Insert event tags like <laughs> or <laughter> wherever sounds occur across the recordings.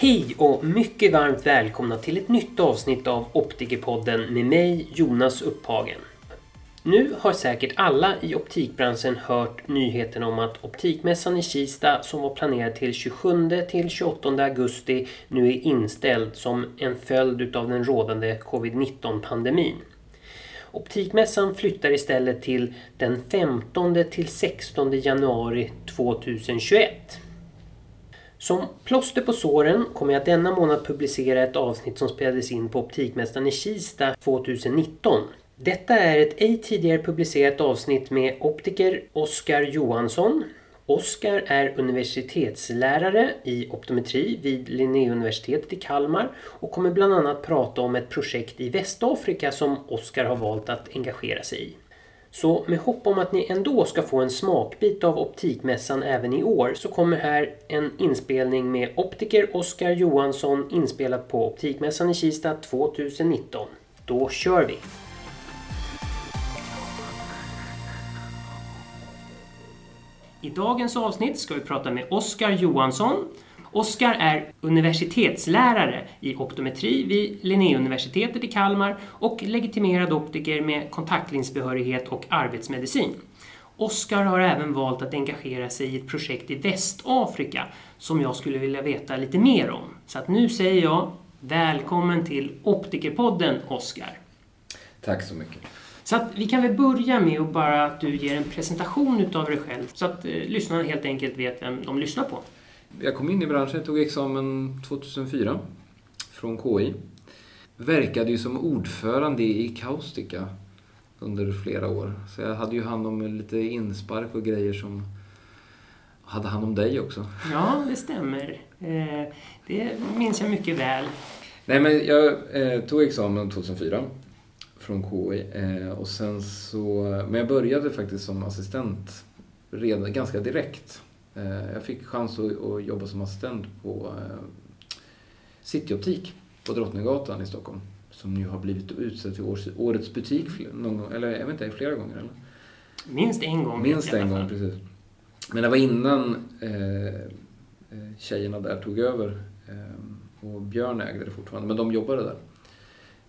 Hej och mycket varmt välkomna till ett nytt avsnitt av Optikerpodden med mig Jonas Upphagen. Nu har säkert alla i optikbranschen hört nyheten om att Optikmässan i Kista som var planerad till 27 till 28 augusti nu är inställd som en följd av den rådande covid-19 pandemin. Optikmässan flyttar istället till den 15 till 16 januari 2021. Som plåster på såren kommer jag denna månad publicera ett avsnitt som spelades in på optikmästaren i Kista 2019. Detta är ett ej tidigare publicerat avsnitt med optiker Oskar Johansson. Oskar är universitetslärare i optometri vid Linnéuniversitetet i Kalmar och kommer bland annat prata om ett projekt i Västafrika som Oskar har valt att engagera sig i. Så med hopp om att ni ändå ska få en smakbit av Optikmässan även i år så kommer här en inspelning med optiker Oskar Johansson inspelat på Optikmässan i Kista 2019. Då kör vi! I dagens avsnitt ska vi prata med Oskar Johansson. Oskar är universitetslärare i optometri vid Linnéuniversitetet i Kalmar och legitimerad optiker med kontaktlinsbehörighet och arbetsmedicin. Oskar har även valt att engagera sig i ett projekt i Västafrika som jag skulle vilja veta lite mer om. Så att nu säger jag välkommen till Optikerpodden Oskar. Tack så mycket. Så att vi kan väl börja med att bara att du ger en presentation utav dig själv så att eh, lyssnarna helt enkelt vet vem de lyssnar på. Jag kom in i branschen, tog examen 2004 från KI. Verkade ju som ordförande i Kaustika under flera år. Så jag hade ju hand om lite inspark och grejer som hade hand om dig också. Ja, det stämmer. Eh, det minns jag mycket väl. Nej, men jag eh, tog examen 2004 från KI. Eh, och sen så, men jag började faktiskt som assistent redan ganska direkt. Eh, jag fick chans att, jobba som assistent på eh, Cityoptik på Drottninggatan i Stockholm. Som nu har blivit utsedd till årets butik, någon, eller jag vet inte, flera gånger eller? Minst en gång. Minst en gång, precis. Men det var innan eh, tjejerna där tog över. Eh, och Björn ägde det fortfarande, men de jobbade där.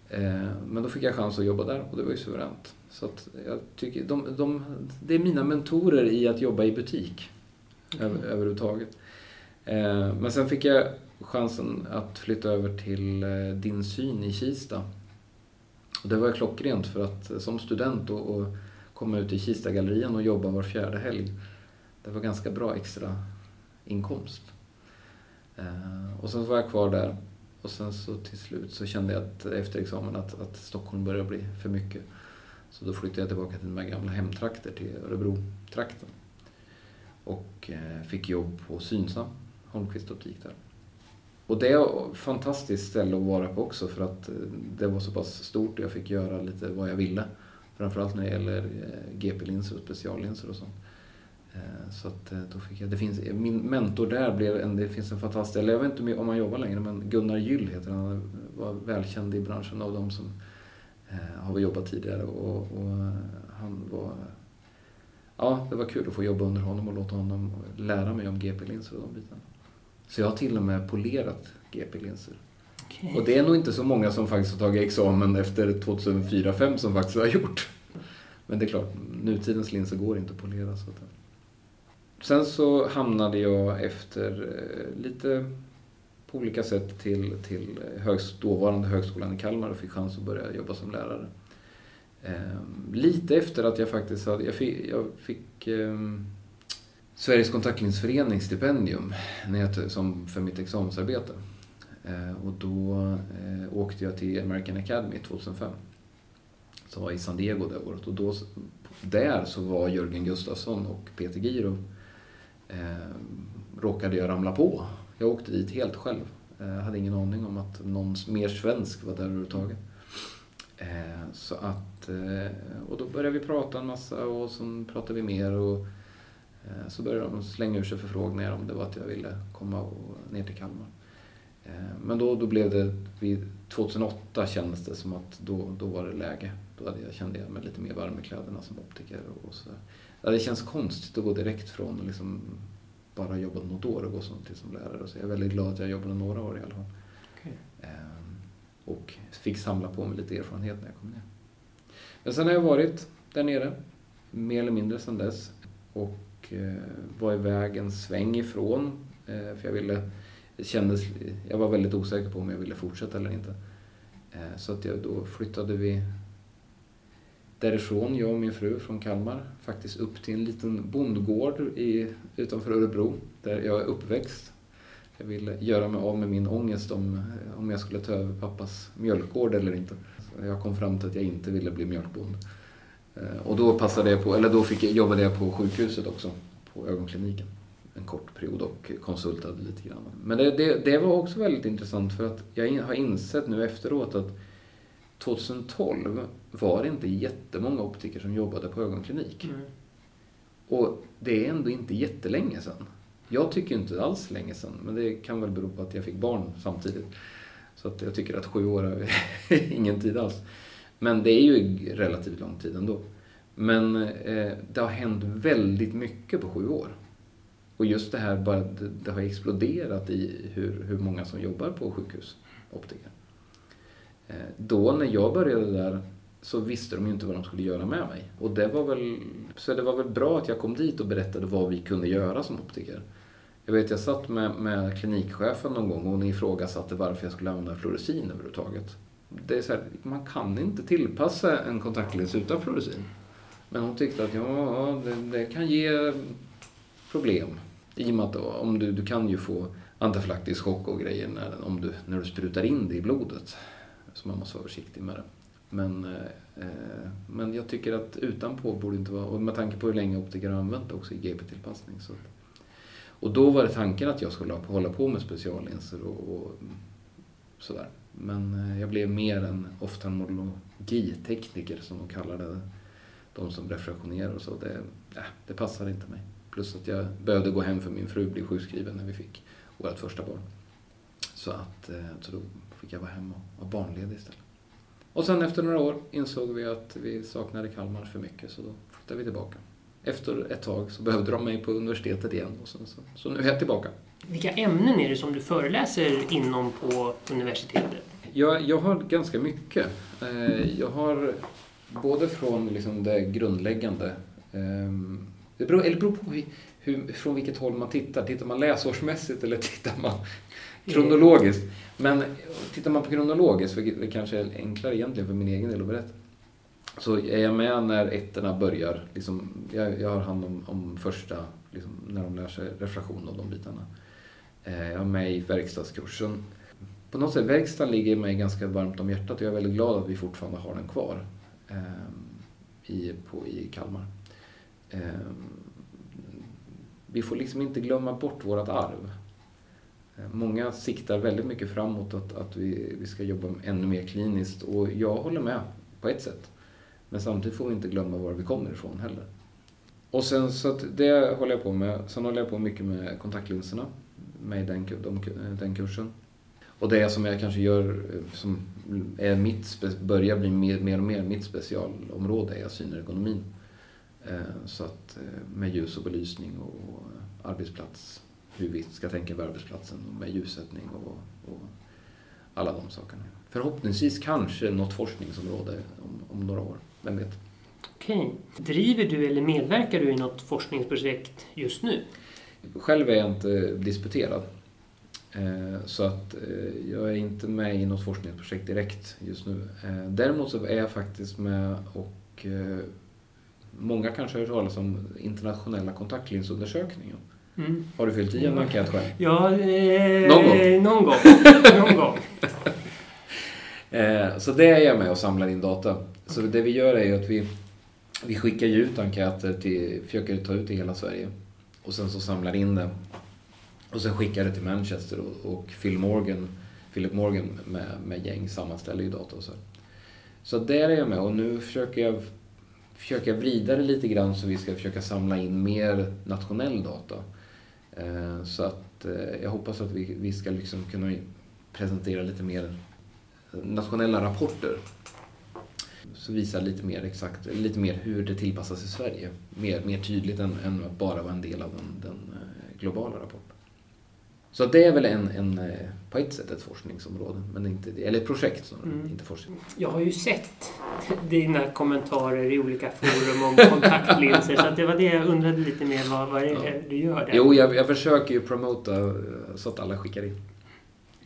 Eh, men då fick jag chans att jobba där och det var ju suveränt. Så jag tycker, de, de, det är mina mentorer i att jobba i butik. Över, överhuvudtaget. Eh, men sen fick jag chansen att flytta över till eh, Din syn i Kista. Och det var klockrent för att som student och, och komma ut i Kistagallerian och jobba var fjärde helg. Det var ganska bra extra inkomst. Och sen var jag kvar där och sen så till slut så kände jag att efter examen att, att Stockholm började bli för mycket. Så då flyttade jag tillbaka till mina gamla hemtrakter, till Örebro-trakten. Och eh, fick jobb på Synsam, Holmqvist Optik där. Och det är ett fantastiskt ställe att vara på också för att eh, det var så pass stort och jag fick göra lite vad jag ville. Framförallt när det gäller eh, GP-linser och speciallinser och sånt. Så att då fick jag, det finns, min mentor där blev en, det finns en fantastisk, eller jag vet inte om han jobbar längre, men Gunnar Gyll heter han. Han var välkänd i branschen av de som har jobbat tidigare och, och, han var Ja, det var kul att få jobba under honom och låta honom lära mig om GP-linser och de bitarna. Så jag har till och med polerat GP-linser. Okay. Och det är nog inte så många som faktiskt har tagit examen efter 2004-2005 som faktiskt har gjort. Men det är klart, nutidens linser går inte att polera. Så att Sen så hamnade jag efter eh, lite på olika sätt till, till högst, dåvarande högskolan i Kalmar och fick chans att börja jobba som lärare. Ehm, lite efter att jag faktiskt hade, jag fick, jag fick eh, Sveriges kontaktlinsförenings stipendium när jag, som för mitt examensarbete. Eh, och då eh, åkte jag till American Academy 2005. Som var i San Diego det året och då, där så var Jörgen Gustafsson och Peter Giro eh, råkade jag ramla på. Jag åkte dit helt själv. Jag eh, hade ingen aning om att någon mer svensk var där överhuvudtaget. Eh, så att, eh, och då började vi prata en massa och så pratade vi mer och eh, så började de slänga ur sig förfrågningar om det var att jag ville komma och, ner till Kalmar. Men då, då blev det, vid 2008 kändes det som att då, då var det läge. Då hade jag, kände jag mig lite mer varm i kläderna som optiker och så. Ja, det känns konstigt att gå direkt från liksom bara jobbat något år och gå som, till som lärare. Så jag är väldigt glad att jag jobbade några år i alla fall. Okej. Och fick samla på mig lite erfarenhet när jag kom ner. Men sen har jag varit där nere, mer eller mindre sedan dess. Och eh, var iväg en sväng ifrån, eh, för jag ville, kändes, jag var väldigt osäker på om jag ville fortsätta eller inte. Eh, så att jag, då flyttade vi därifrån, jag och min fru från Kalmar, faktiskt upp till en liten bondgård i, utanför Örebro, där jag är uppväxt. Jag ville göra mig av med min ångest om, om jag skulle ta över pappas mjölkgård eller inte. Så jag kom fram till att jag inte ville bli mjölkbonde. Eh, Och då passade jag på, eller då fick jag, jobbade jag på sjukhuset också, på ögonkliniken. En kort period och konsultade lite grann. Men det, det, det var också väldigt intressant för att jag har insett nu efteråt att 2012 var det inte jättemånga optiker som jobbade på ögonklinik. Mm. Och det är ändå inte jättelänge sedan. Jag tycker inte alls länge sedan, men det kan väl bero på att jag fick barn samtidigt. Så att jag tycker att sju år är <laughs> ingen tid alls. Men det är ju relativt lång tid ändå. Men eh, det har hänt väldigt mycket på sju år. Och just det här, bara, det, det har exploderat i hur, hur många som jobbar på sjukhus, optiker. Eh, då när jag började där så visste de ju inte vad de skulle göra med mig. Och det var väl, så det var väl bra att jag kom dit och berättade vad vi kunde göra som optiker. Jag vet, jag satt med, med klinikchefen någon gång och hon ifrågasatte varför jag skulle använda fluorescin överhuvudtaget. Det är så här, man kan inte tillpassa en kontaktlins utan fluorescin. Men hon tyckte att ja, det, det kan ge problem. I och med att om du, du kan ju få anafylaktisk chock och grejer när, om du, när du sprutar in det i blodet. Så man måste vara försiktig med det. Men, eh, eh, men jag tycker att utanpå borde inte vara, och med tanke på hur länge optiker har använt det också i GP-tillpassning. Så. att- Och då var det tanken att jag skulle hålla på med speciallinser och, och sådär. Men eh, jag blev mer en oftalmologitekniker som de kallar det. De som refraktionerar och så. Det, äh, det passade inte mig. Plus att jag behövde gå hem för min fru blev sjukskriven när vi fick vårt första barn. Så, att, eh, så då fick jag vara hemma och vara barnledig istället. Och sen efter några år insåg vi att vi saknade Kalmar för mycket så då flyttade vi tillbaka. Efter ett tag så behövde de mig på universitetet igen och sen så, så nu är jag tillbaka. Vilka ämnen är det som du föreläser inom på universitetet? Jag, jag har ganska mycket. Eh, Jag har både från liksom det grundläggande, ehm, det beror, eller beror på hur, från vilket håll man tittar. Tittar man läsårsmässigt eller tittar man Eh, kronologiskt? Men tittar man på kronologiskt, vilket det kanske är enklare egentligen för min egen del att berätta, så är jag med när ettorna börjar. Liksom, jag, jag har hand om, om första, liksom, när de lär sig refraktion och de bitarna. Eh, Jag är med i verkstadskursen. På något sätt, verkstaden ligger mig ganska varmt om hjärtat och jag är väldigt glad att vi fortfarande har den kvar eh, i, på, i Kalmar. Eh, vi får liksom inte glömma bort vårt arv. Eh, många siktar väldigt mycket framåt att, att vi, vi ska jobba ännu mer kliniskt och jag håller med på ett sätt. Men samtidigt får vi inte glömma var vi kommer ifrån heller. Och sen så att det håller jag på med. Sen håller jag på mycket med kontaktlinserna med den, de, den kursen. Och det som jag kanske gör eh, som är mitt, börjar bli mer, mer och mer mitt specialområde är synergonomin. Eh, så att med ljus och belysning och arbetsplats, hur vi ska tänka på arbetsplatsen med ljussättning och, och alla de sakerna. Förhoppningsvis kanske något forskningsområde om, om några år, vem vet? Okej. Driver du eller medverkar du i något forskningsprojekt just nu? Själv är jag inte disputerad. Eh, Så att eh, jag är inte med i något forskningsprojekt direkt just nu. Eh, Däremot så är jag faktiskt med och många kanske har hört talas om internationella kontaktlinsundersökningen. Mm. Har du fyllt i en enkät själv? Ja, eh, Någon gång. Någon gång. någon gång. <laughs> Eh, Så det är jag med och samlar in data. Så det vi gör är att vi, vi skickar ut enkäter till, försöker ta ut i hela Sverige. Och sen så samlar in det. Och sen skickar det till Manchester och, och Phil Morgan, Philip Morgan med, med gäng sammanställer ju data och så. Så där är jag med och nu försöker jag, försöker jag vrida det lite grann så vi ska försöka samla in mer nationell data. Eh, så att eh, jag hoppas att vi, vi ska liksom kunna presentera lite mer eh, nationella rapporter. Så visar lite mer exakt, lite mer hur det tillpassas i Sverige. Mer, mer tydligt än, än att bara vara en del av den, den globala rapporten. Så det är väl en, en, eh, på ett sätt ett forskningsområde, men inte, eller ett projekt snarare, mm. inte forskning. Jag har ju sett <laughs> dina kommentarer i olika forum om kontaktlinser, så det var det jag undrade lite mer vad, vad det är ja. du gör där. Jo, jag, jag försöker ju promota eh, så att alla skickar in.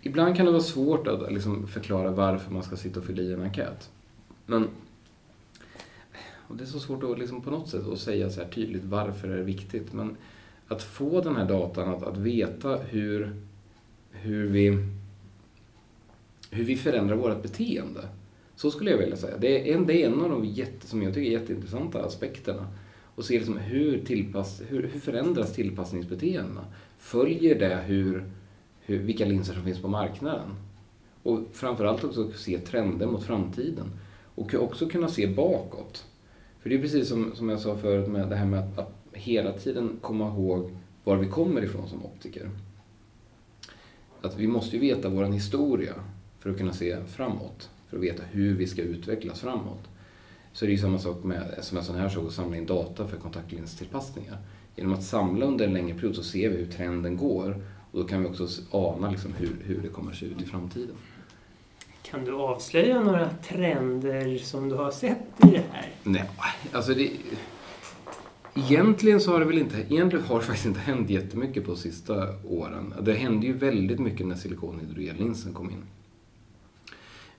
Ibland kan det vara svårt att liksom förklara varför man ska sitta och fylla i en enkät. Men det är så svårt att liksom på något sätt att säga så här tydligt varför är det viktigt. Men att få den här datan, att, att veta hur, hur, vi, hur vi förändrar vårt beteende. Så skulle jag vilja säga. Det är en, det är en av de jätte, som jag tycker är jätteintressanta aspekterna. Och se liksom hur, tillpass, hur, hur förändras tillpassningsbeteendena? Följer det hur, hur, vilka linser som finns på marknaden? Och framförallt också se trender mot framtiden. Och också kunna se bakåt. För det är precis som, som jag sa förut med det här med att, att hela tiden komma ihåg var vi kommer ifrån som optiker. Att vi måste ju veta vår historia för att kunna se framåt. För att veta hur vi ska utvecklas framåt. Så det är ju samma sak med, som en sån här sak, att samla in data för kontaktlinstillpassningar. Genom att samla under en längre period så ser vi hur trenden går och då kan vi också ana liksom hur, hur det kommer att se ut i framtiden. Kan du avslöja några trender som du har sett i det här? Nej, alltså det... Egentligen så har det väl inte, egentligen har det faktiskt inte hänt jättemycket på de sista åren. Det hände ju väldigt mycket när silikonhydrogenlinsen kom in.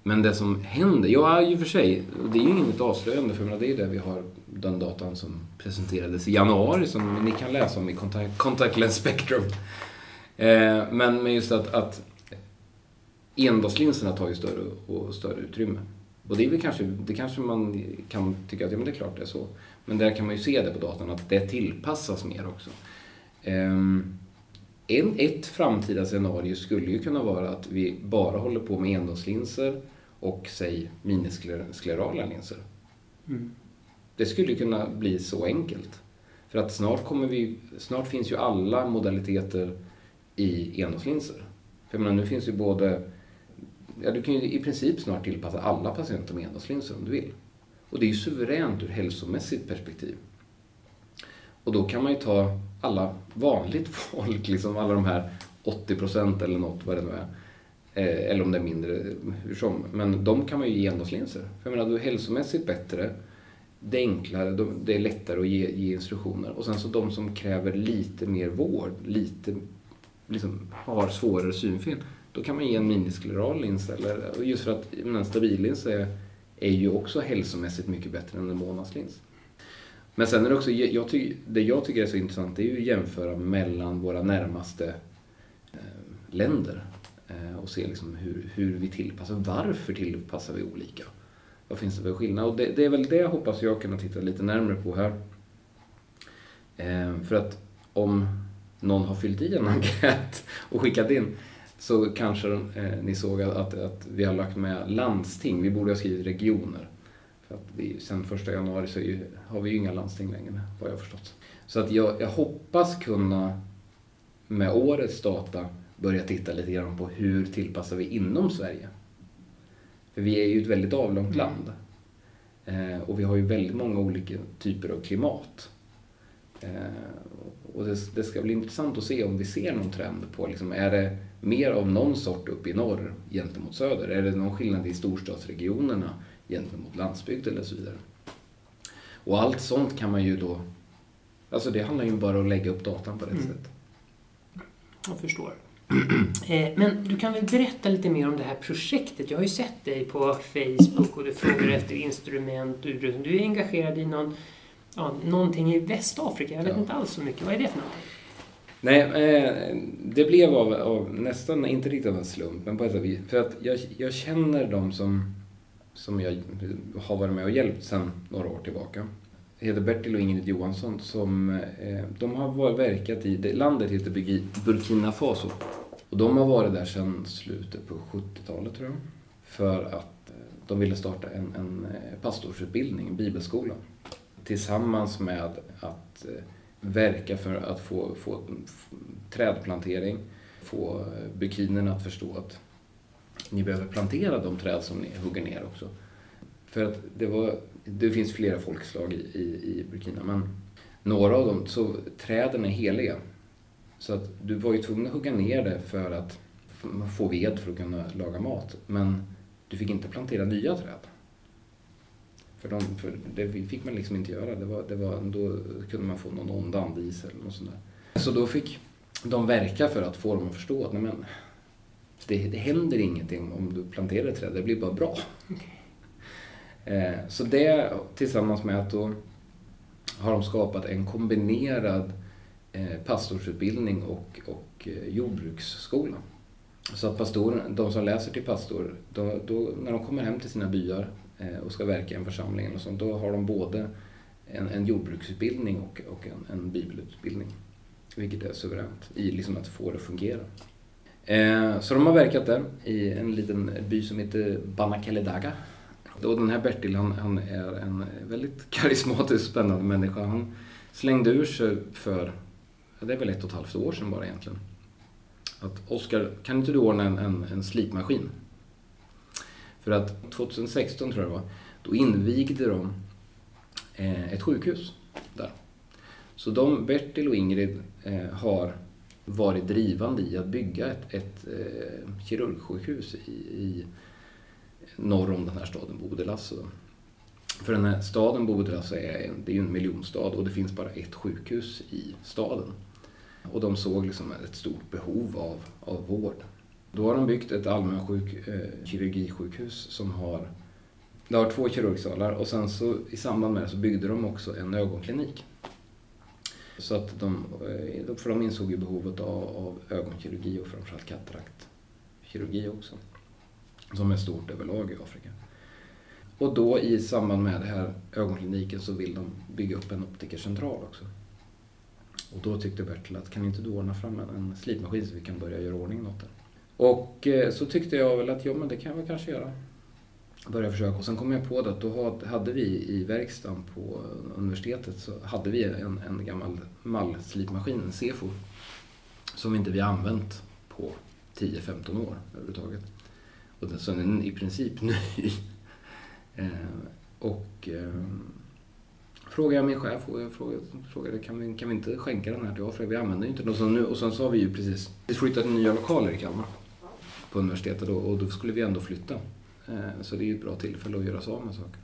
Men det som händer, ja i och för sig, det är ju inget avslöjande för det är det vi har, den datan som presenterades i januari som ni kan läsa om i Contact, Contact Lens Spectrum. Eh, men, just att, att endagslinserna tar ju större och större utrymme. Och det är väl kanske, det kanske man kan tycka att ja, men det är klart det är så. Men där kan man ju se det på datan att det tillpassas mer också. Um, en, ett framtida scenario skulle ju kunna vara att vi bara håller på med endagslinser och säg minisklerala linser. Mm. Det skulle kunna bli så enkelt. För att snart, kommer vi, snart finns ju alla modaliteter i endagslinser. För jag menar, nu finns ju både ja, du kan ju i princip snart tillpassa alla patienter med endagslinser om du vill. Och det är ju suveränt ur hälsomässigt perspektiv. Och då kan man ju ta alla vanligt <laughs> folk, liksom alla de här 80 procent eller något, vad det nu är. Eh, eller om det är mindre, hur som. Men de kan man ju ge endagslinser. För jag menar, du är hälsomässigt bättre, det är enklare, det är lättare att ge, ge instruktioner. Och sen så de som kräver lite mer vård, lite, liksom har svårare synfel, då kan man ge en miniskleral lins. Eller, just för att en stabil lins är, är ju också hälsomässigt mycket bättre än en månadslins. Men sen är det också, jag ty, det jag tycker är så intressant det är ju att jämföra mellan våra närmaste eh, länder eh, och se liksom hur, hur vi tillpassar. Varför tillpassar vi olika? Vad finns det för skillnad? Och det, det är väl det jag hoppas jag kunna titta lite närmare på här. Eh, för att om någon har fyllt i en enkät och skickat in så kanske eh, ni såg att, att vi har lagt med landsting. Vi borde ha skrivit regioner. För att vi, sen första januari så ju, har vi ju inga landsting längre, vad jag har förstått. Så att jag, jag hoppas kunna med årets data börja titta lite grann på hur tillpassar vi inom Sverige. För vi är ju ett väldigt avlångt mm. land. Eh, och vi har ju väldigt många olika typer av klimat. Eh, och det, det, ska bli intressant att se om vi ser någon trend på, liksom, är det mer av någon sort uppe i norr gentemot söder? Är det någon skillnad i storstadsregionerna gentemot landsbygd eller så vidare? Och allt sånt kan man ju då... Alltså det handlar ju bara om att lägga upp datan på rätt mm. sätt. Jag förstår. <clears throat> Eh, men du kan väl berätta lite mer om det här projektet? Jag har ju sett dig på Facebook och du frågar <clears throat> efter instrument. Du, du är engagerad i någon, ja, någonting i Västafrika. Jag vet ja. inte alls så mycket. Vad är det för någonting? Nej, eh, det blev av, av, nästan, inte riktigt av en slump, men på ett sätt. För att jag, jag känner de som, som jag har varit med och hjälpt sedan några år tillbaka. Det heter Bertil och Ingrid Johansson som eh, de har verkat i, landet heter Burkina Faso. Och de har varit där sedan slutet på 70-talet tror jag. För att eh, de ville starta en, en eh, pastorsutbildning, en bibelskola. Tillsammans med att eh, verka för att få, få trädplantering, få bukinerna att förstå att ni behöver plantera de träd som ni hugger ner också. För att det, var, det finns flera folkslag i, i, i Burkina, men några av dem, så träden är heliga. Så att du var ju tvungen att hugga ner det för att få ved för att kunna laga mat. Men du fick inte plantera nya träd. För, de, för det fick man liksom inte göra. Det var, det var, då kunde man få någon ond andis eller något sånt där. Så då fick de verka för att få dem att förstå att nej men, det, det händer ingenting om du planterar ett träd, det blir bara bra. <laughs> Eh, så det tillsammans med att då har de skapat en kombinerad eh, pastorsutbildning och, och eh, jordbruksskola. Så att pastor, de som läser till pastor, då, då, när de kommer hem till sina byar Eh, och ska verka i en församling och sånt, då har de både en, en jordbruksutbildning och, och en, en bibelutbildning. Vilket är suveränt i liksom att få det att fungera. Eh, så de har verkat där i en liten by som heter Banakeledaga. Och den här Bertil han, han är en väldigt <laughs> karismatisk spännande människa. Han slängde ur sig för, det är väl ett och ett halvt år sedan bara egentligen. Att Oskar, kan inte du ordna en, en, en slipmaskin? För att 2016 tror jag det var, då invigde de eh, ett sjukhus där. Så de, Bertil och Ingrid, eh, har varit drivande i att bygga ett, ett eh, kirurgsjukhus i, i norr om den här staden Bodelasse. För den här staden Bodelasse är, det är en miljonstad och det finns bara ett sjukhus i staden. Och de såg liksom ett stort behov av, av vård. Då har de byggt ett allmänsjuk eh, kirurgisjukhus som har, det har två kirurgsalar och sen så i samband med det så byggde de också en ögonklinik. Så att de, eh, för de insåg ju behovet av, av ögonkirurgi och framförallt kataraktkirurgi också. Som är stort överlag i Afrika. Och då i samband med det här ögonkliniken så vill de bygga upp en optikercentral också. Och då tyckte Bertil att kan inte du ordna fram en, en slipmaskin så vi kan börja göra ordning något där. Och eh, så tyckte jag väl att ja men det kan jag väl kanske göra började försöka och sen kom jag på det att då hade vi i verkstaden på universitetet så hade vi en, en gammal mallslipmaskin, en Sefo, som inte vi använt på 10-15 år överhuvudtaget. Och den, så den är i princip <laughs> ny. eh, och eh, frågade jag min chef och jag frågade, frågade kan, vi, kan vi inte skänka den här till Afrika? Vi använder ju inte den. Och, så nu, och sen så har vi ju precis flyttat till nya lokaler i Kalmar på universitetet och, och då skulle vi ändå flytta. Eh, så det är ju ett bra tillfälle att göra sig av med saker.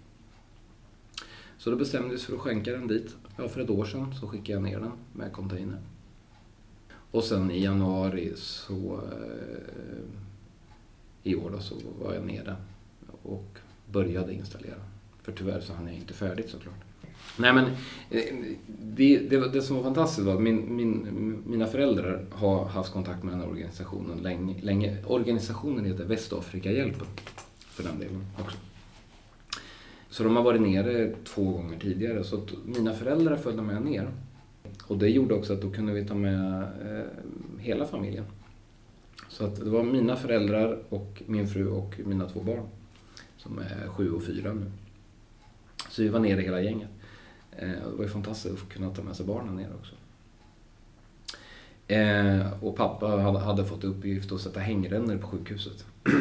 Så då bestämde vi oss för att skänka den dit. Ja, för ett år sedan så skickade jag ner den med container. Och sen i januari så eh, i år då så var jag nere och började installera. För tyvärr så hann jag inte färdigt såklart. Nej men eh, det, det, det som var fantastiskt var att min, min, mina föräldrar har haft kontakt med den här organisationen länge. länge. Organisationen heter Västafrikahjälpen för den delen också. Så de har varit nere två gånger tidigare så att mina föräldrar följde med ner. Och det gjorde också att då kunde vi ta med eh, hela familjen. Så att det var mina föräldrar och min fru och mina två barn. Som är sju och fyra nu. Så vi var nere hela gänget. Eh, det var ju fantastiskt att kunna ta med sig barnen ner också. Eh, och pappa hade, fått uppgift att sätta hängrännor på sjukhuset. <clears throat>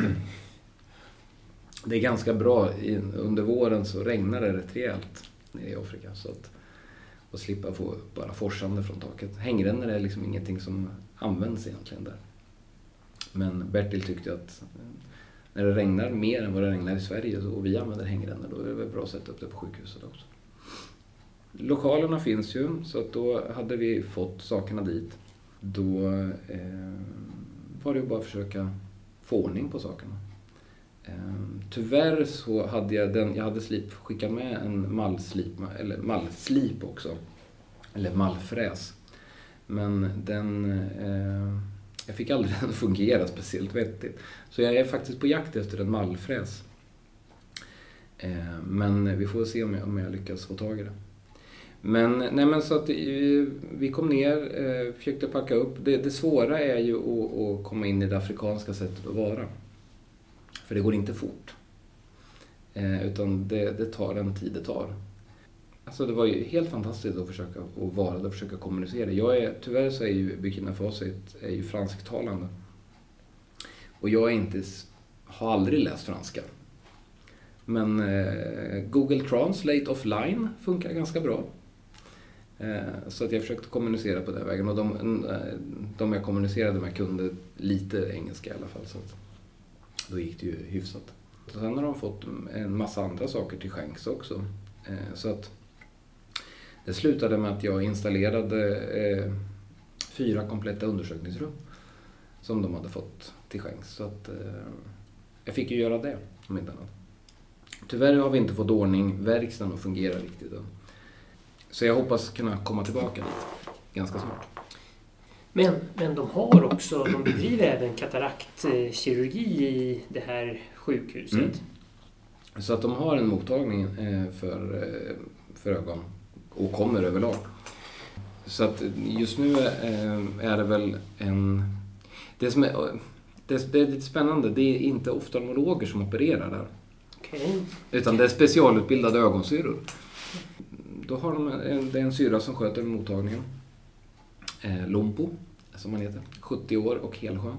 det är ganska bra. Under våren så regnar det rätt rejält nere i Afrika. Så att, och slippa få bara forsande från taket. Hängrännor är liksom ingenting som används egentligen där. Men Bertil tyckte att eh, när det regnar mer än vad det regnar i Sverige och vi använder hängrännor då är det väl bra att sätta upp det på sjukhuset också. Lokalerna finns ju så att då hade vi fått sakerna dit. Då eh, var det bara att försöka få ordning på sakerna. Eh, tyvärr så hade jag den, jag hade slip, skickat med en mallslip, eller mallslip också. Eller mallfräs. Men den, eh, jag fick aldrig <laughs> den att fungera speciellt vettigt. Så jag är faktiskt på jakt efter en mallfräs. Eh, men vi får se om jag, om jag lyckas få tag i det. Men, nej men så att vi kom ner, eh, försökte packa upp. Det, det svåra är ju att, att komma in i det afrikanska sättet att vara. För det går inte fort. Eh, utan det, det, tar den tid det tar. Alltså det var ju helt fantastiskt att försöka att vara där och försöka kommunicera. Jag är, tyvärr så är ju Burkina Faso är ju fransktalande. Och jag är inte, har aldrig läst franska. Men eh, Google Translate offline funkar ganska bra. Eh, så att jag försökte kommunicera på den vägen och de, eh, de jag kommunicerade med kunde lite engelska i alla fall. Så att då gick det ju hyfsat. Och sen har de fått en massa andra saker till skänks också. Eh, så att det slutade med att jag installerade fyra kompletta undersökningsrum som de hade fått till skänks. Så att jag fick ju göra det, om inte annat. Tyvärr har vi inte fått ordning verkstaden att fungera riktigt än. Så jag hoppas kunna komma tillbaka dit ganska snart. Men, men de har också, de bedriver även kataraktkirurgi i det här sjukhuset. Mm. Så att de har en mottagning eh, för, eh, för ögon och kommer överlag. Så att just nu eh, är det väl en... Det som är, det, är lite spännande, det är inte oftalmologer som opererar där. Okay. Utan det är specialutbildade ögonsyror. Då har de en, det är en syra som sköter mottagningen. Eh, Lompo, som han heter. 70 år och helskön.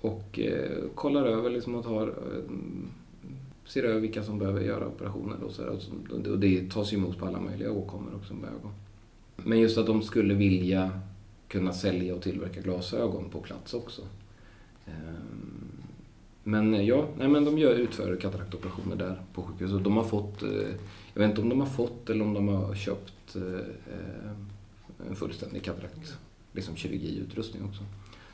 Och eh, kollar över liksom och tar, eh, ser över vilka som behöver göra operationer. Och, så där. och det tas ju emot på alla möjliga åkommor också med ögon. Men just att de skulle vilja kunna sälja och tillverka glasögon på plats också. Ehm, men ja, nej, men de gör, utför kataraktoperationer där på sjukhuset. De har fått eh, jag vet inte om de har fått eller om de har köpt eh, eh en fullständig katarakt, liksom kirurgiutrustning också.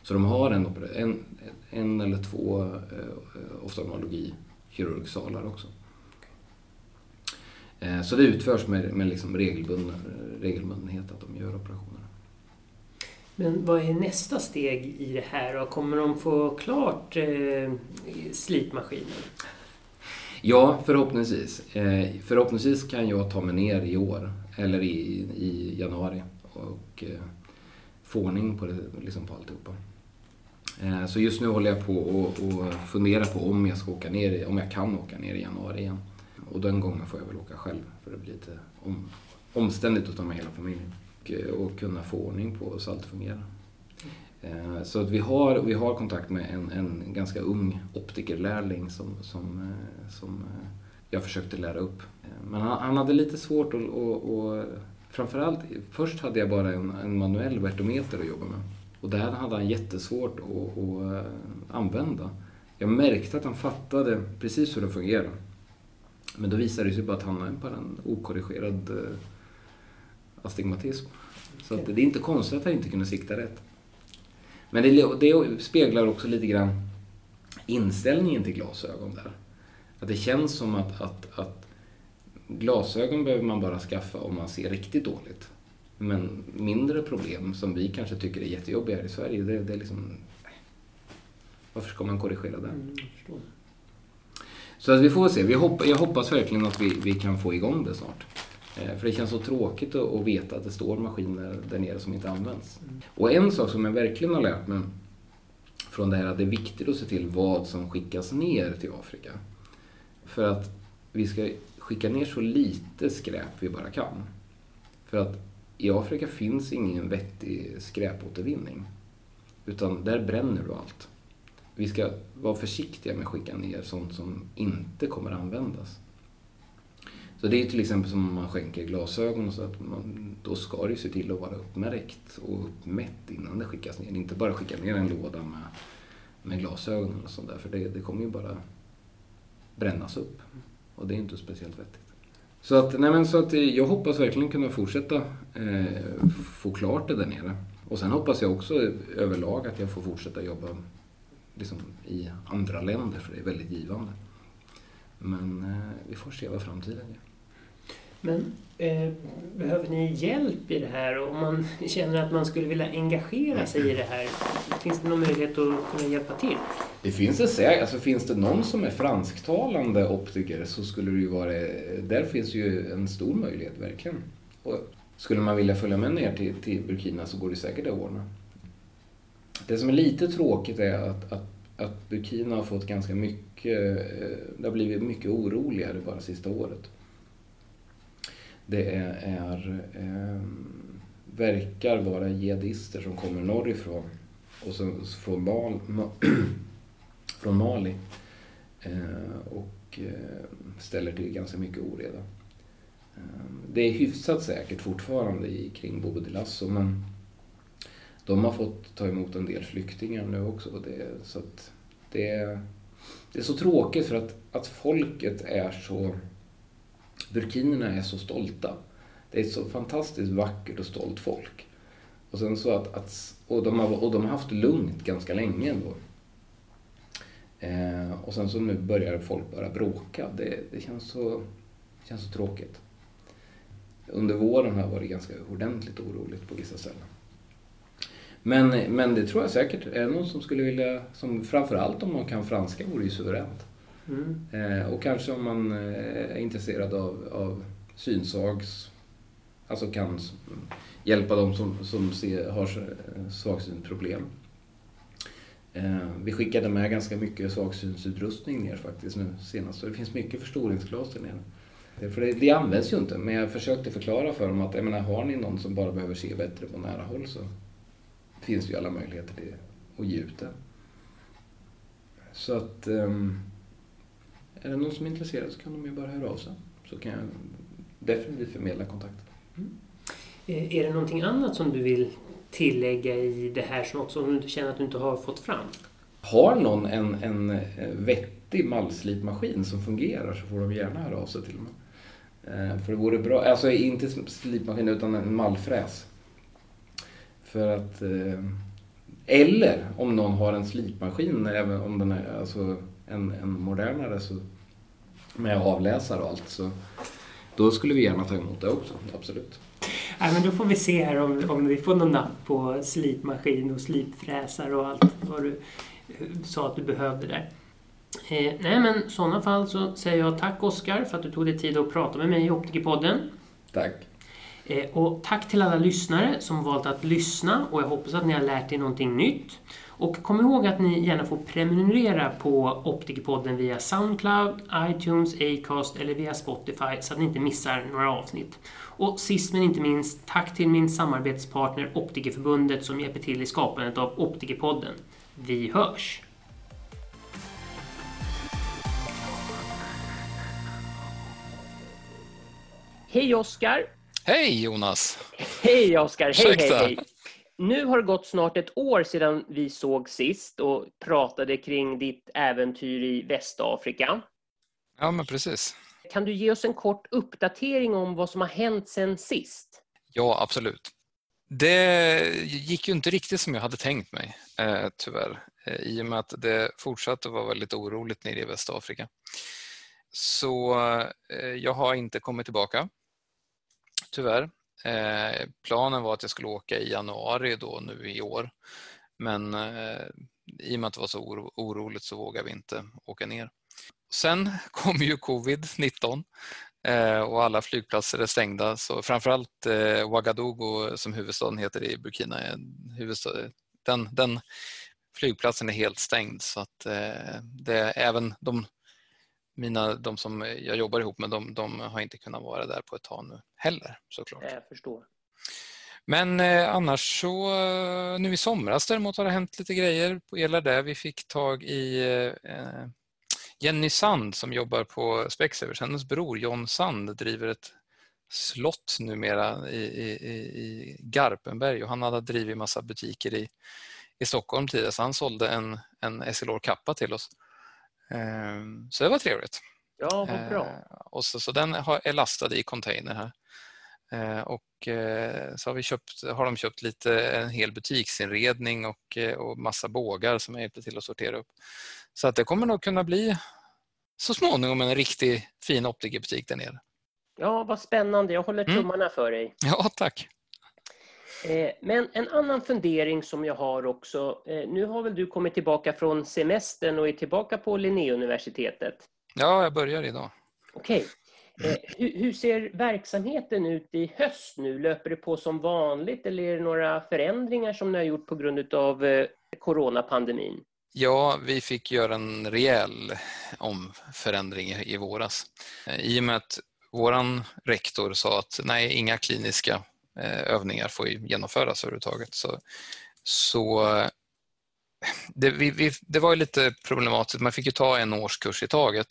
Så de har en, en, en eller två eh, oftalmologikirurgsalar också. Eh, så det utförs med, med liksom regelbundenhet att de gör operationerna. Men vad är nästa steg i det här? då? kommer de få klart eh, slipmaskinen? Ja, förhoppningsvis. Eh, förhoppningsvis kan jag ta mig ner i år, eller i, i januari, och eh, få ordning på, det, liksom på alltihopa. Eh, så just nu håller jag på och, och funderar på om jag ska åka ner, om jag kan åka ner i januari igen. Och den gången får jag väl åka själv, för det blir lite om, omständigt att ta med hela familjen. Och, eh, och kunna få ordning på så allt fungerar. Eh, så att vi, har, vi har kontakt med en, en ganska ung optikerlärling som, som, eh, som eh, jag försökte lära upp. Men han, han hade lite svårt att... Och, och, framförallt, först hade jag bara en, en manuell vertometer att jobba med. Och det här hade han jättesvårt att, att använda. Jag märkte att han fattade precis hur det fungerade. Men då visade det sig bara att han har bara en okorrigerad astigmatism. Så att det är inte konstigt att han inte kunde sikta rätt. Men det, det speglar också lite grann inställningen till glasögon där. Att det känns som att, att, att glasögon behöver man bara skaffa om man ser riktigt dåligt. Men mindre problem som vi kanske tycker är jättejobbiga här i Sverige, det, det är liksom... Varför ska man korrigera det? Mm, så att vi får se. Vi hopp, jag hoppas verkligen att vi, vi kan få igång det snart. Eh, för det känns så tråkigt att veta att det står maskiner där nere som inte används. Mm. Och en sak som jag verkligen har lärt mig från det här är att det är viktigt att se till vad som skickas ner till Afrika. För att vi ska skicka ner så lite skräp vi bara kan. För att i Afrika finns ingen vettig skräpåtervinning. Utan där bränner du allt. Vi ska vara försiktiga med att skicka ner sånt som inte kommer användas. Så det är till exempel som om man skänker glasögon så att man, då ska det ju se till att vara uppmärkt och uppmätt innan det skickas ner. Inte bara skicka ner en låda med, med glasögon och sånt där för det, det kommer ju bara brännas upp. Och det är inte speciellt vettigt. Så att, nej men så att eh, jag hoppas verkligen kunna fortsätta eh, få klart det där nere. Och sen hoppas jag också överlag att jag får fortsätta jobba liksom, i andra länder för det är väldigt givande. Men eh, vi får se vad framtiden ger. Men eh, behöver ni hjälp i det här? Om man <laughs> känner att man skulle vilja engagera sig i det här, finns det någon möjlighet att kunna hjälpa till? Det finns det säkert. Alltså, finns det någon som är fransktalande optiker så skulle det ju vara... Där finns ju en stor möjlighet, verkligen. Och skulle man vilja följa med ner till, till Burkina så går det säkert att ordna. Det som är lite tråkigt är att, att, att Burkina har fått ganska mycket... Eh, det har blivit mycket oroligare bara sista året. Det är, är eh, verkar vara jihadister som kommer norrifrån och så, från, Mal, <clears throat> från Mali eh, och eh, ställer till ganska mycket oreda. Ehm, det är hyfsat säkert fortfarande i, kring Bobo di Lasso men de har fått ta emot en del flyktingar nu också. Det, så att det, är, det är så tråkigt för att, att folket är så... Burkinerna är så stolta. Det är ett så fantastiskt vackert och stolt folk. Och sen så att, att och, de har, och de har haft lugnt ganska länge ändå. Eh, och sen så nu börjar folk bara bråka. Det, det känns, så, det känns så tråkigt. Under våren har det varit ganska ordentligt oroligt på vissa ställen. Men, men det tror jag säkert. Är det någon som skulle vilja, som framförallt om man kan franska vore ju suveränt. Mm. Eh, och kanske om man eh, är intresserad av, av synsags, alltså kan hjälpa dem som, som ser, har svagsynsproblem. Eh, vi skickade med ganska mycket svagsynsutrustning ner faktiskt nu senast. Så det finns mycket förstoringsglas där nere. Eh, för det, det används ju inte, men jag försökte förklara för dem att jag menar, har ni någon som bara behöver se bättre på nära håll så finns det ju alla möjligheter till att ge ut det. Så att um, är det någon som är intresserad så kan de ju bara höra av sig. Så kan jag definitivt förmedla kontakten. Mm. Är det någonting annat som du vill tillägga i det här som också du känner att du inte har fått fram? Har någon en, en eh, vettig mallslipmaskin som fungerar så får de gärna höra av sig till mig. Eh, för det vore bra, alltså inte slipmaskin utan en mallfräs. För att... Eh, eller om någon har en slipmaskin, även om den är alltså en, en modernare så, med avläsare och allt, så då skulle vi gärna ta emot det också, absolut. Ja, men då får vi se här om, om vi får någon napp på slipmaskin och slipfräsar och allt vad du sa att du behövde där. Eh, nej men i sådana fall så säger jag tack Oskar för att du tog dig tid att prata med mig i Optikerpodden. Tack. Eh, och tack till alla lyssnare som valt att lyssna och jag hoppas att ni har lärt er någonting nytt. Och kom ihåg att ni gärna får prenumerera på Optikerpodden via Soundcloud, iTunes, Acast eller via Spotify så att ni inte missar några avsnitt. Och sist men inte minst, tack till min samarbetspartner Optikerförbundet som hjälper till i skapandet av Optikerpodden. Vi hörs! Hej Oskar! Hej Jonas! Hej Oskar! Hej, hej, hej! Nu har det gått snart ett år sedan vi såg sist och pratade kring ditt äventyr i Västafrika. Ja, men precis. Kan du ge oss en kort uppdatering om vad som har hänt sen sist? Ja, absolut. Det gick ju inte riktigt som jag hade tänkt mig, eh, tyvärr, eh, i och med att det fortsatte vara väldigt oroligt nere i Västafrika. Så eh, jag har inte kommit tillbaka tyvärr. Eh, planen var att jag skulle åka i januari då nu i år. Men eh, i och med att det var så oro, oroligt så vågade vi inte åka ner. Sen <laughs> kom ju covid-19 eh, och alla flygplatser är stängda. Så framförallt eh, Ouagadougou som huvudstaden heter i Burkina, eh, huvudstad, den, den flygplatsen är helt stängd så att eh, det, även de mina, de som jag jobbar ihop med, de, de, har inte kunnat vara där på ett tag nu heller såklart. Jag förstår. Men eh, annars så, eh, nu i somras däremot har det hänt lite grejer på Elar där. Vi fick tag i eh, Jenny Sand som jobbar på Specsavers. Hennes bror John Sand driver ett slott numera i, i, i Garpenberg och han hade drivit massa butiker i, i Stockholm tidigare så han sålde en, en Essilor-kappa till oss. Ehm, så det var trevligt. Ja, vad bra. Ehm, och så, så den är lastad i container här. Ehm, och eh, så har, vi köpt, har de köpt lite, en hel butiksinredning och, eh, och massa bågar som jag hjälpte till att sortera upp. Så att det kommer nog kunna bli så småningom en riktigt fin optikerbutik där nere. Ja, vad spännande. Jag håller mm. tummarna mm. för dig. Ja, tack. Eh, men en annan fundering som jag har också. Eh, nu har väl du kommit tillbaka från semestern och är tillbaka på Linnéuniversitetet? Ja, jag börjar idag. Okej. Okay. Eh, hur ser verksamheten ut i höst nu? Löper det på som vanligt eller är det några förändringar som ni har gjort på grund av coronapandemin? Ja, vi fick göra en rejäl omförändring i våras. I och med att vår rektor sa att nej, inga kliniska Eh, övningar får genomföras överhuvudtaget. Så, så eh, det, vi, vi, det var lite problematiskt. Man fick ju ta en årskurs i taget.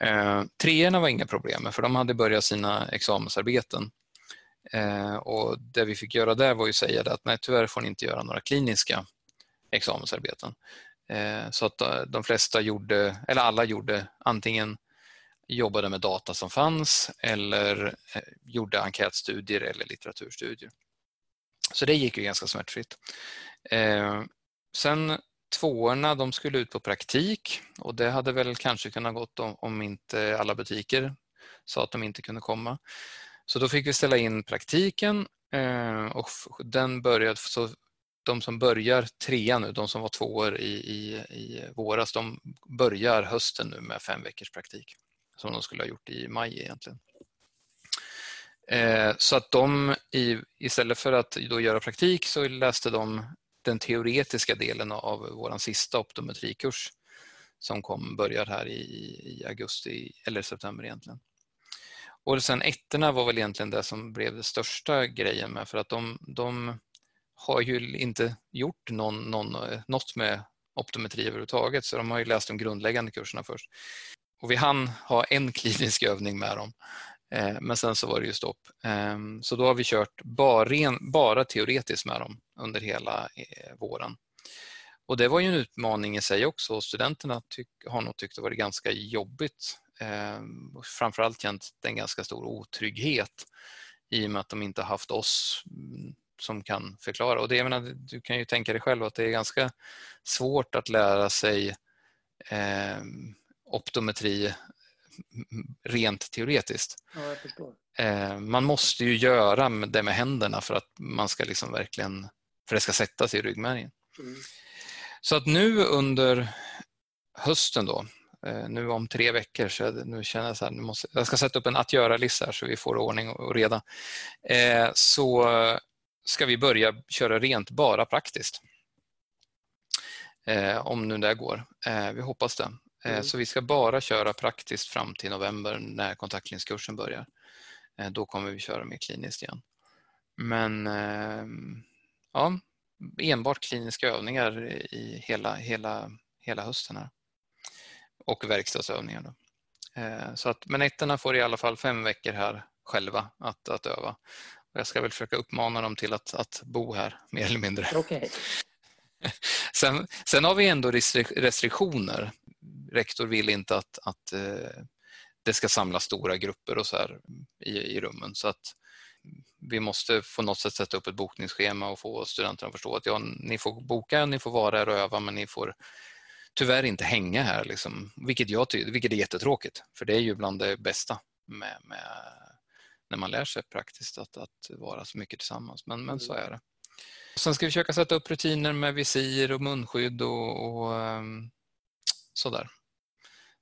Eh, treorna var inga problem för de hade börjat sina examensarbeten. Eh, och det vi fick göra där var ju säga att nej tyvärr får ni inte göra några kliniska examensarbeten. Eh, så att eh, de flesta gjorde, eller alla gjorde antingen jobbade med data som fanns eller eh, gjorde enkätstudier eller litteraturstudier. Så det gick ju ganska smärtfritt. Eh, sen tvåorna, de skulle ut på praktik och det hade väl kanske kunnat gått om, om inte alla butiker sa att de inte kunde komma. Så då fick vi ställa in praktiken eh, och den började, så de som börjar trean nu, de som var tvåor i, i, i våras, de börjar hösten nu med fem veckors praktik som de skulle ha gjort i maj egentligen. Eh, så att de i, istället för att då göra praktik så läste de den teoretiska delen av vår sista optometrikurs som kom, börjar här i, i augusti eller september egentligen. Och sen ettorna var väl egentligen det som blev den största grejen med för att de, de har ju inte gjort någon, någon, något med optometri överhuvudtaget så de har ju läst de grundläggande kurserna först. Och vi hann ha en <laughs> klinisk övning med dem eh, men sen så var det ju stopp. Ehm, så då har vi kört bara, bara teoretiskt med dem under hela eh, våren. Och det var ju en utmaning i sig också. Studenterna tyck, har nog tyckt det varit ganska jobbigt. Ehm, framförallt känt en ganska stor otrygghet i och med att de inte haft oss mm, som kan förklara. Och det, jag menar, du kan ju tänka dig själv att det är ganska svårt att lära sig eh, optometri rent teoretiskt. Ja, eh, man måste ju göra det med händerna för att man ska liksom verkligen, för det ska sätta sig i ryggmärgen. Mm. Så att nu under hösten då, eh, nu om tre veckor, så nu känner jag så här, nu måste, jag ska sätta upp en att göra-lista så vi får ordning och reda. Eh, så ska vi börja köra rent bara praktiskt. Om nu det går. Vi hoppas det. Mm. Så vi ska bara köra praktiskt fram till november när kontaktlinskursen börjar. Då kommer vi köra mer kliniskt igen. Men ehm, ja, enbart kliniska övningar i hela, hela, hela hösten. Här. Och verkstadsövningar. Då. Eh, så att, men ettorna får i alla fall fem veckor här själva att, att öva. Och jag ska väl försöka uppmana dem till att, att bo här <laughs> mer eller mindre. Okay. sen, sen har vi ändå restriktioner. Rektor vill inte att, att eh, det ska samlas stora grupper och så här i, i rummen. Så att vi måste på något sätt sätta upp ett bokningsschema och få studenterna att förstå att ja, ni får boka, ni får vara här och öva men ni får tyvärr inte hänga här. Liksom. Vilket, jag vilket är jättetråkigt för det är ju bland det bästa med, med när man lär sig praktiskt att, att vara så mycket tillsammans. Men, men så är det. Sen ska vi försöka sätta upp rutiner med visir och munskydd och, och um, sådär.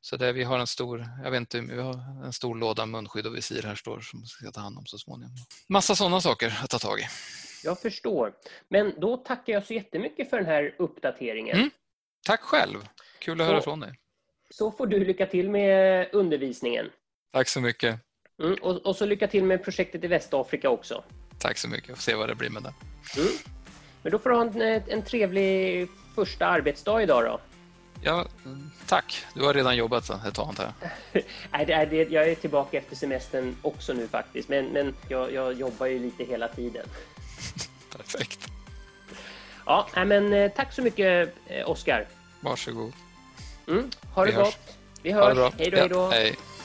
Så där vi har en stor, jag vet inte, vi har en stor låda munskydd och visir här står som vi ska ta hand om så småningom. Massa sådana saker att ta tag i. Jag förstår. Men då tackar jag så jättemycket för den här uppdateringen. Mm. Tack själv. Kul att så, höra från dig. Så får du lycka till med undervisningen. Tack så mycket. Mm, och, och, så lycka till med projektet i Västafrika också. Tack så mycket. Vi får se vad det blir med det. Mm. Men då får du ha en, en trevlig första arbetsdag idag då. Ja, tack. Du har redan jobbat ett tag antar jag. <laughs> Nej, det, jag är tillbaka efter semestern också nu faktiskt. Men, men jag, jag jobbar ju lite hela tiden. <laughs> Perfekt. Ja, men eh, tack så mycket eh, Oskar. Varsågod. Mm, ha det Vi gott. Hörs. Vi hörs. Hej då, hej då.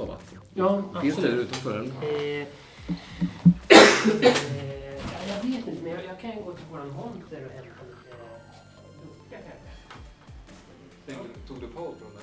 av vatten? Ja, Finns absolut. det utanför? Eller? Eh, eh, jag vet inte, men jag, jag kan gå till våran monter och hämta lite lucka kanske. Tog du paus från den?